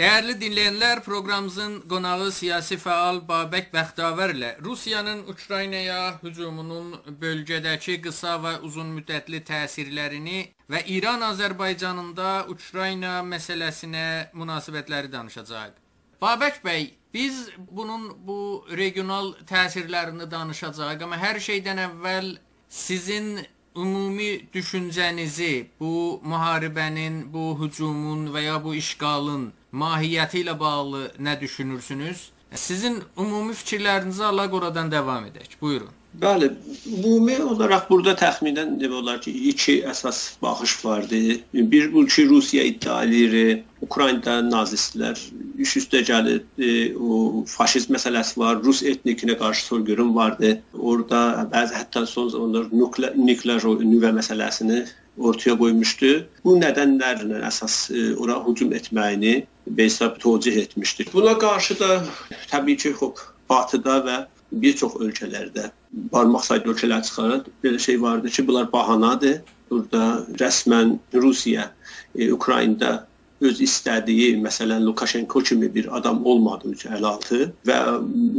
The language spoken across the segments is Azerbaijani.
Dəyərli dinləyənlər, proqramımızın qonağı siyasi fəal Babək Bəxtavərlə Rusiyanın Ukraynaya hücumunun bölgədəki qısa və uzun müddətli təsirlərini və İran-Azərbaycanın da Ukrayna məsələsinə münasibətləri danışacağıq. Babək bəy, biz bunun bu regional təsirlərini danışacağıq, amma hər şeydən əvvəl sizin ümumi düşüncənizi bu müharibənin, bu hücumun və ya bu işğalın mahiyyəti ilə bağlı nə düşünürsünüz? Sizin ümumi fikirlərinizi Allah qoradan davam edək. Buyurun. Bəli, ümumi olaraq burada təxminən demək olar ki, iki əsas baxış vardı. Bir bu ki, Rusiya iddia edir, Ukraynada nazistlər üst üstə gəlir, e, o faşizm məsələsi var, Rus etnikinə qarşı soyqırım vardı. Orada bəzi hətta son zamanlar nuklear, nuklear nüvə məsələsini ortaya qoymuşdu. Bu nədənlərlə əsas e, ora hücum etməyini Beysab tövcih etmişdir. Buna qarşı da təbii ki, hop Batıda və bir çox ölkələrdə barmaq sayda ölkələr çıxarır. Belə şey vardı ki, bunlar bahanadır. Burada rəsmən Rusiya, e, Ukraynada öz istədiyi, məsələn, Lukashenko kimi bir adam olmadığı üçün əl altı və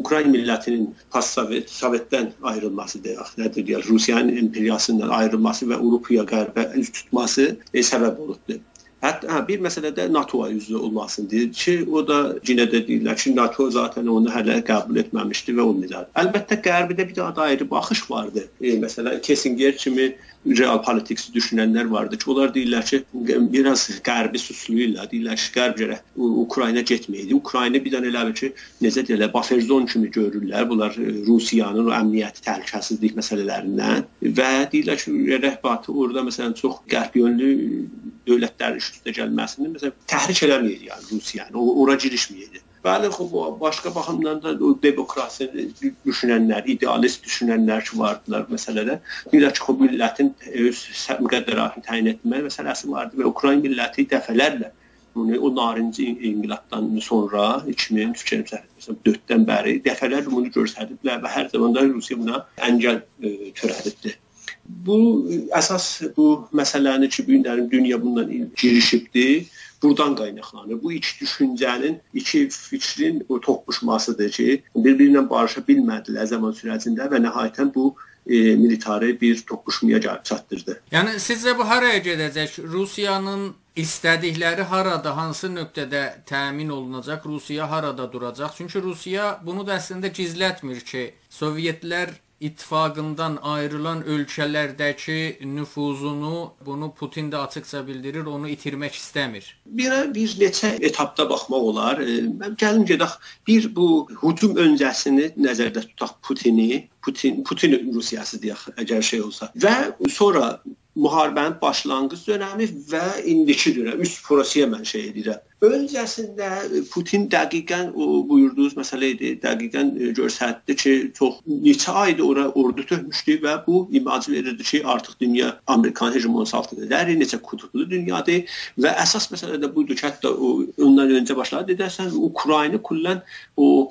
Ukrayna millətinin postsovet Sovetdən ayrılması deyək, nədir deyək, Rusiyanın imperiyasından ayrılması və Avropaya qərbə üz tutması e, səbəb olubdu. Hətta hə, bir məsələ də NATO-ya üzv olmasını deyir ki, o da yenə də deyirlər ki, NATO zaten onu hələ qəbul etməmişdi və deyirlər. Əlbəttə Qərbidə bir da ayrı baxış vardı. E, məsələn, Kissinger kimi real politics düşünənlər vardı ki, onlar deyirlər ki, biraz qərbi susluyurlar. Deyirlər ki, qərb gərək Ukrayna getməyidi. Ukrayna bir dənə elə ki, necə deyirlər, buffer zone kimi görürlər. Bunlar e, Rusiyanın o əmniyyəti təhlükəsizlik məsələlərindən və deyirlər ki, rəhbəti orada məsələn çox qərb dövlətlərin üstə gəlməsini məsələn təhrik eləməyir yəni Rusiyanı, ora girişməyir. Bəli, xub başqa baxımdan da o demokrasi düşünənlər, idealist düşünənlər ki vardılar məsələdə. Deyirlər ki, xub millətin öz müqəddəratını təyin etmə məsələsi vardı və Ukrayna milləti dəfələrlə bunu o narıncı inqilabdan sonra 2003-2004-dən bəri dəfələrlə bunu göstərdilər və hər zaman da Rusiya buna əngəl e, törədibdi. Bu əsas bu məsələni ki, bu günlərin dünya bundan girişibdi. Buradan qaynaqlanır. Bu iki düşüncənin, iki fikrin toqquşmasıdır ki, bir-birinə barışa bilmədilər zaman sürətində və nəhayətən bu e, militari bir toqquşmaya gəlib çatdırdı. Yəni sizcə bu haraya gedəcək? Rusiyanın istədikləri harada, hansı nöqtədə təmin olunacaq? Rusiya harada duracaq? Çünki Rusiya bunu da əslində gizlətmir ki, Sovetlər İttifaqından ayrılan ölkələrdəki nüfuzunu bunu Putin də açıqca bildirir, onu itirmək istəmir. Bir bir neçə etapda baxmaq olar. Mən gəlin gedək bir bu hücum öncəsini nəzərdə tutaq Putini, Putin Putin Rusiyası deyək, əgər şey olsa və sonra müharibənin başlanğıc dönəmi və indiki dönəm, üst Rusiya mənşə edirəm. Öncəsində Putin dəqiqən o buyurduğunuz məsələ idi. Dəqiqən e, göstərdi ki, çox neçə aydır ora ordu tökmüşdü və bu imaj verirdi ki, artıq dünya Amerikan hegemoniyası altındadır. Neçə qutuplu dünyadır və əsas məsələ də budur ki, hətta o ondan öncə başladı dedəsən Ukrayna kullən o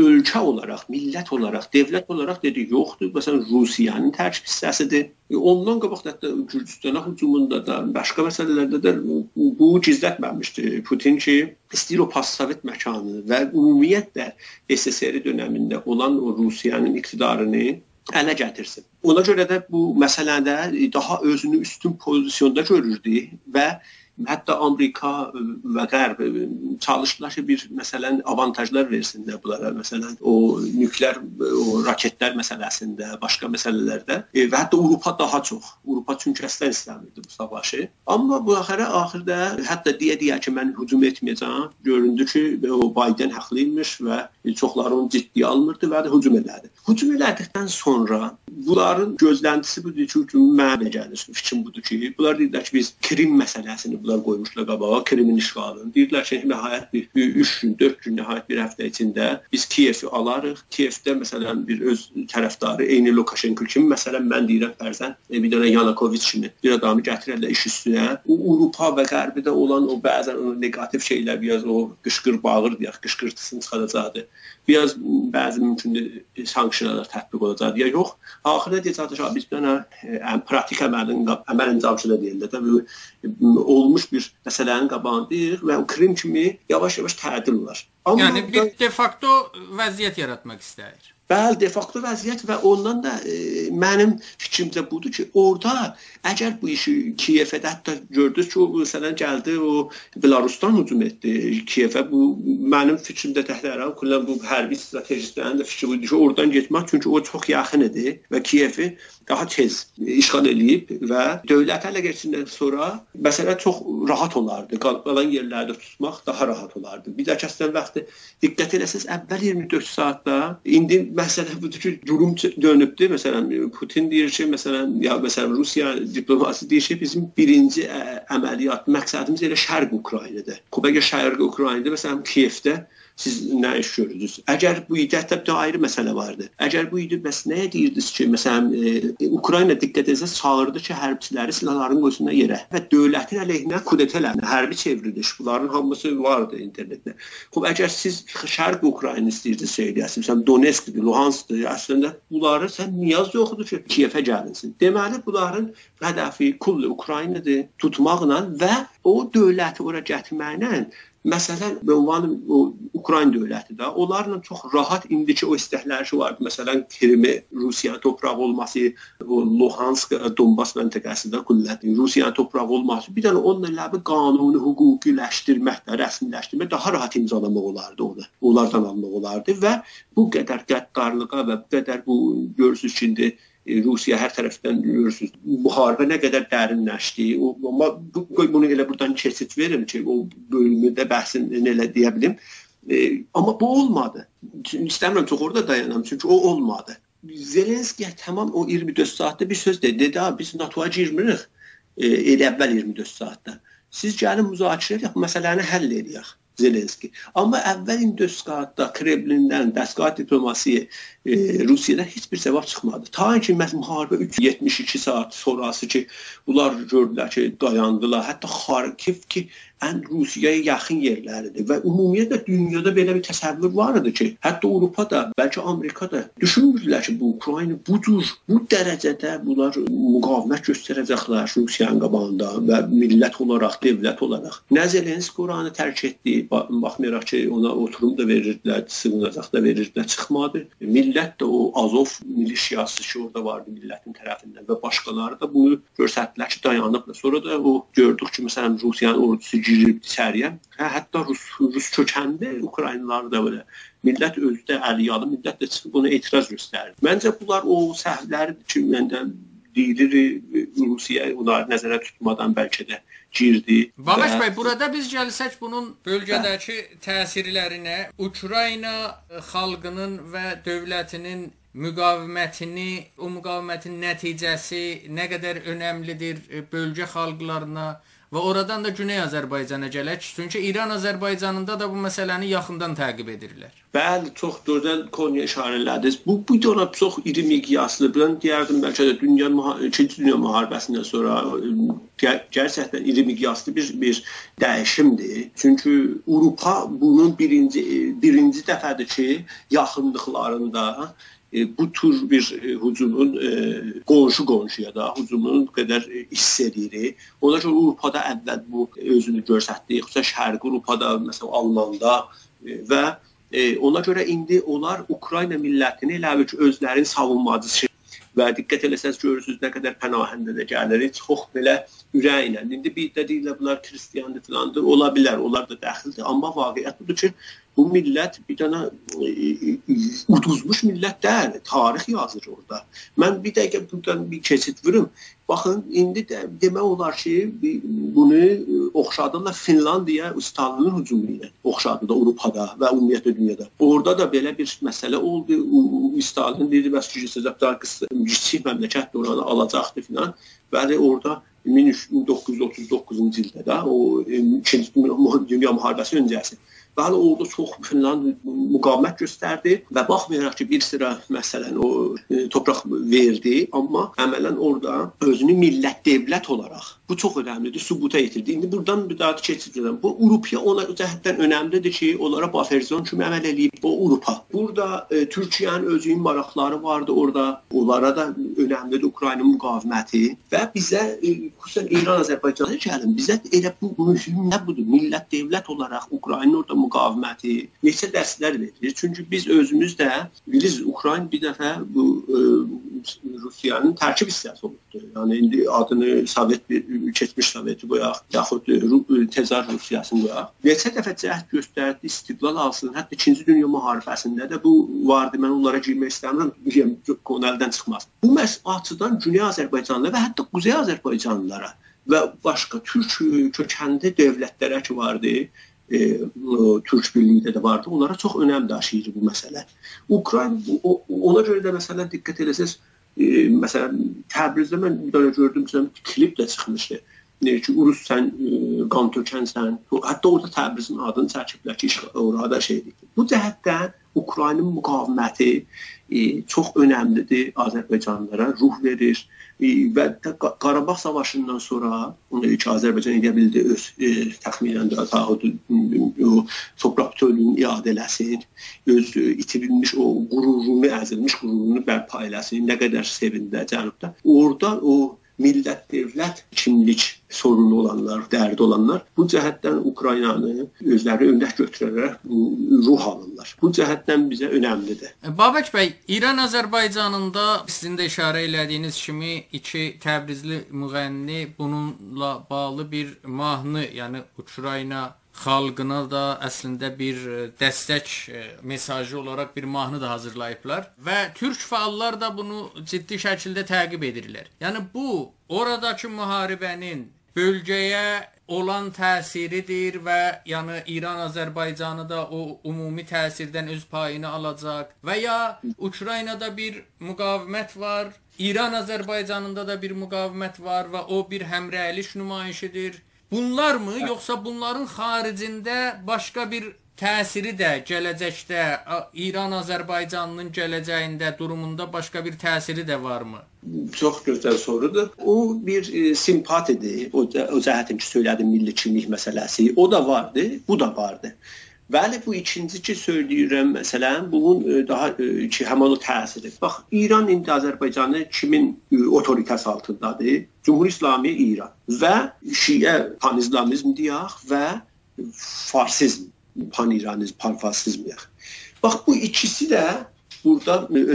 ölkə olaraq, millət olaraq, dövlət olaraq dedi yoxdur. Məsələn, Rusiyanın tərkib hissəsidir. E, ondan qabaq da Gürcüstana hücumunda da, başqa məsələlərdə də bu gizlətməmişdi. Putin ki, istəyir o postsovet məkanı və ümumiyyətlə SSR dövründə olan o Rusiyanın iqtidarını ələ gətirsin. Ona görə də bu məsələdə daha özünü üstün pozisyonda görürdü və Hətta Amerika və Qərb çalışdılar ki, bir məsələn avantajlar versinlər bunlara. Məsələn, o nüklear o raketlər məsələsində, başqa məsələlərdə e, və hətta Avropa daha çox. Avropa çünki əslən istəmirdi bu savaşı. Amma bu axıra axırda hətta deyə-deyə ki, mən hücum etməyəcəm, göründü ki, o Biden haqlı imiş və çoxları onu ciddiyə almırdı və də hücum elədi. Hücum elədikdən sonra bunların gözləntisi budur ki, hücum mənə gəlir. Fikrim budur ki, bunlar deyirlər ki, biz Krim məsələsini bunlar qoymuşlar qabağa Krimin işğalını. Deyirlər ki, nəhayət bir 3 gün, 4 gün, nəhayət bir həftə içində biz Kiyevi alarıq. Kiyevdə məsələn bir öz tərəfdarı eyni Lukashenko kimi, məsələn mən deyirəm fərzən e, bir dənə Yanukoviç kimi bir adamı gətirərlər iş üstünə. Avropa və Qərbidə olan o bəzən o neqativ şeylər, biraz o qışqır bağır deyək, qışqırtısını çıxaracaqdı biraz bəzi mümkündür sanksiyalar tətbiq olacaq ya yox. Axırda deyəcək ki, biz bir dənə pratik əməlin əməl incamçıda deyirlər. Təbii olmuş olmuş bir məsələnin qabağındayıq və o Krim kimi yavaş-yavaş tədil olar. Amma yəni bir de facto vəziyyət yaratmaq istəyir. Bəli, de facto vəziyyət və ondan da e, mənim fikrimcə budur ki, orada əgər bu işi Kiyevə hətta gördünüz ki, o məsələn gəldi, o Belarusdan hücum etdi Kiyevə. Bu mənim fikrimdə təhlərə kullan bu hərbi strategistlərin də fikri budur ki, oradan getmək çünki o çox yaxın idi və Kiyevi daha tez işğal eləyib və dövlət ələ keçindən sonra məsələ çox rahat olardı. Qalan yerlərdə tutmaq daha rahat olardı. Bir də kəsdən vaxtı diqqət eləsəz əvvəl 24 saatda indi məsələ budur ki, durum dönübdür. Məsələn Putin deyir ki, məsələn ya məsələn Rusiya diplomatiyası deyir ki, bizim birinci əməliyyat məqsədimiz elə Şərq Ukraynadır. Xub əgər Şərq Ukraynada məsələn Kiyevdə siz nə iş görürsünüz? Əgər bu idi, hətta bir ayrı məsələ vardı. Əgər bu idi, bəs nəyə deyirdiniz ki, məsələn, e, Ukrayna diqqət etsə çağırdı ki, hərbçiləri silahların qoysunlar yerə və dövlətin əleyhinə kudeta elədi. Hərbi çevriliş, bunların hamısı vardı internetdə. Xoş, əgər siz Şərq Ukrayna istəyirsiniz söyləyəsiniz, məsələn, Donetskdir, Luhanskdır, əslində bunları sən niyaz yoxdur ki, Kiyevə gəlinsin. Deməli, bunların hədəfi kulli Ukraynadır tutmaqla və o dövləti ora gətirməklə Məsələn, ünvanı o Ukrayna dövləti də onlarla çox rahat indiki o istəkləri vardı. Məsələn, Krimi Rusiya torpağı olması, o Luhansk, Donbas məntəqəsində kullətin Rusiya torpağı olması, bir dənə onunla bir qanuni hüquqiləşdirmək, rəsmiləşdirmək daha rahat imzalamaq olardı onu. Onlardan almaq olardı və bu qədər qəddarlığa və bu qədər bu görürsüz ki, indi e, Rusiya hər tərəfdən görürsüz. Müharibə nə qədər dərinləşdi. O amma bu bunu elə burdan keçid verim ki, o bölümdə bəhsini elə deyə bilim. E, amma bu olmadı. İstəmirəm çox orada dayanam çünki o olmadı. Zelenski tamam o 24 saatdə bir söz dedi. Dedi, biz NATO-ya girmirik. E, elə əvvəl 24 saatda. Siz gəlin müzakirə edək, məsələni həll edək. Zelenski. Amma əvvəl 24 saatda Kremlindən dəstgah diplomasiyası e, Rusiyadan heç bir cavab çıxmadı. Ta ki məhz müharibə 372 saat sonrası ki, bunlar gördülər ki, dayandılar. Hətta Xarkiv ki, ən Rusiyaya yaxın yerləridir və ümumiyyətlə dünyada belə bir təsəvvür var idi ki, hətta Avropada, bəlkə Amerikada düşünmürdülər ki, bu Ukrayna budur, bu dərəcədə bunlar müqavimət göstərəcəklər Rusiyanın qabağında və millət olaraq, dövlət olaraq. Nə Zelenski oranı tərk etdi, baxmayaraq ki, ona oturum da verirdilər, sığınacaq da verirdilər, çıxmadı. Millət də o Azov milişiyası ki, orada vardı millətin tərəfindən və başqaları da bunu göstərdilər ki, dayanıblar. Sonra da o gördük ki, məsələn Rusiyanın ordusu girir içəriyə. Hə, hətta rus rus kökənli Ukraynalılar da belə millət özü də əliyalı, millət də çıxıb buna etiraz göstərir. Məncə bunlar o səhvləri ki, məndə deyilir Rusiya onları nəzərə tutmadan bəlkə də girdi. Babaş bəy, burada biz gəlsək bunun bölgədəki təsirlərinə, Ukrayna xalqının və dövlətinin müqavimətini, o müqavimətin nəticəsi nə qədər önəmlidir bölgə xalqlarına və oradan da Güney Azərbaycana gələk. Çünki İran Azərbaycanında da bu məsələni yaxından təqib edirlər. Bəli, çox gözəl konuya işarə elədiniz. Bu bu dona çox iri miqyaslı, mən deyərdim bəlkə də dünya 2-ci dünya müharibəsindən sonra gerçəkdən iri miqyaslı bir bir dəyişimdir. Çünki Avropa bunun birinci birinci dəfədir ki, yaxınlıqlarında e, bu tür bir e, hücumun e, qonşu qonşuya da hücumun qədər hiss edir. Ona görə Avropada əvvəl bu özünü göstərdi. Xüsusən Şərqi Avropada, məsələn Almanda və ona görə indi onlar Ukrayna millətini elə bil ki, özlərinin savunmacısı və diqqət eləsəz görürsüz nə qədər pənahəndə də gəlir. Çox belə ürəklə. İndi bir də deyirlər bunlar xristiandır filandır. Ola bilər, onlar da dəxildir, amma vaqiət budur ki, bu millət bir dənə e, e, uduzmuş millət deyil, tarix yazır orada. Mən bir dəqiqə buradan bir keçid vurum. Baxın, indi də demək olar ki, bunu e, oxşadırlar Finlandiya Stalinin hücumu ilə. Oxşadılar Avropada və ümumiyyətlə dünyada. Orada da belə bir məsələ oldu. Stalin dedi, bəs ki, sizlər kiçik məmləkət oranı alacaqdı filan. Bəli, orada 1939-cu ildə də o ikinci dünya müharibəsi öncəsi Bəli, orada çox Finland müqavimət göstərdi və baxmayaraq ki, bir sıra məsələn o e, torpaq verdi, amma əmələn orada özünü millət dövlət olaraq Bu çox önəmlidir, sübuta yetirdi. İndi buradan bir daha keçirəcəm. Bu Avropa ona cəhətdən önəmlidir ki, onlara buffer zone kimi əməl eləyib bu Avropa. Burada e, Türkiyənin özünün maraqları vardı orada. Onlara da önəmlidir Ukrayna müqaviməti və bizə e, xüsusən İran Azərbaycana gəlin. Bizə elə bu mühüm nə budur? Millət dövlət olaraq Ukraynanın orada müqaviməti neçə dərslər verilir. Çünki biz özümüz də bilirsiniz Ukrayna bir dəfə bu e, Rusiyanın tərkib hissəsi olubdur. Yəni indi adını Sovet keçmiş Soveti qoyaq, yaxud tezar Rusiyasını qoyaq. Neçə dəfə cəhd göstərdi, istiqlal alsın. Hətta 2-ci Dünya müharibəsində də bu vardı. Mən onlara girmək istəmirəm, deyim, konu əldən çıxmaz. Bu məsələdən Güney Azərbaycanlı və hətta Quzey Azərbaycanlılara və başqa türk kökənli dövlətlərə ki vardı, e, Türk birliyində də vardı. Onlara çox önəm daşıyır bu məsələ. Ukrayna ona görə də məsələn diqqət etsəz, e, məsələn Təbrizdə mən bir dənə gördüm ki, klip də çıxmışdı. Ne ki, Urus sən e, qan tökənsən. Hətta orada Təbrizin adını çəkiblər ki, orada şeydir. Bu cəhətdən Ukraynanın müqaviməti e, çox önəmlidir Azərbaycanlılara, ruh verir e, və Qarabağ savaşından sonra e, ki, Azərbaycan edə bildi öz e, təxminən də o torpaq bütövlüyünü iade eləsin, öz e, itirilmiş o qürurunu, əzilmiş qürurunu bərpa eləsin, nə qədər sevindi Cənubda. Orada o millət, dövlət, kimlik sorunu olanlar, dərdi olanlar bu cəhətdən Ukraynanı özləri öndək götürərək ruh alırlar. Bu cəhətdən bizə önəmlidir. Babək bəy, İran Azərbaycanında sizin də işarə elədiyiniz kimi iki Təbrizli müğənni bununla bağlı bir mahnı, yəni Ukrayna xalqına da əslində bir e, dəstək e, mesajı olaraq bir mahnı da hazırlayıblar və türk fəallar da bunu ciddi şəkildə təqib edirlər. Yəni bu oradakı müharibənin bölgəyə olan təsiridir və yəni İran Azərbaycanı da o ümumi təsirdən öz payını alacaq və ya Ukraynada bir müqavimət var, İran Azərbaycanında da bir müqavimət var və o bir həmrəylik nümayişidir. Bunlar mı yoxsa bunların xaricində başqa bir təsiri də gələcəkdə İran Azərbaycanının gələcəyində durumunda başqa bir təsiri də varmı? Çox gözəl sorudur. O bir e, simpatidir. O, o cəhətin ki, söylədim milli kimlik məsələsi. O da vardı, bu da vardı. Bəli, bu ikinci ki söyləyirəm, məsələn, bunun e, daha e, ki, həmin o təsiri. Bax, İran indi Azərbaycanı kimin e, otoritəsi altındadır? Cümhur İslami İran və Şiə panizlamizm deyək və farsizm, pan-İranizm, pan-farsizm deyək. Bax, bu ikisi də burada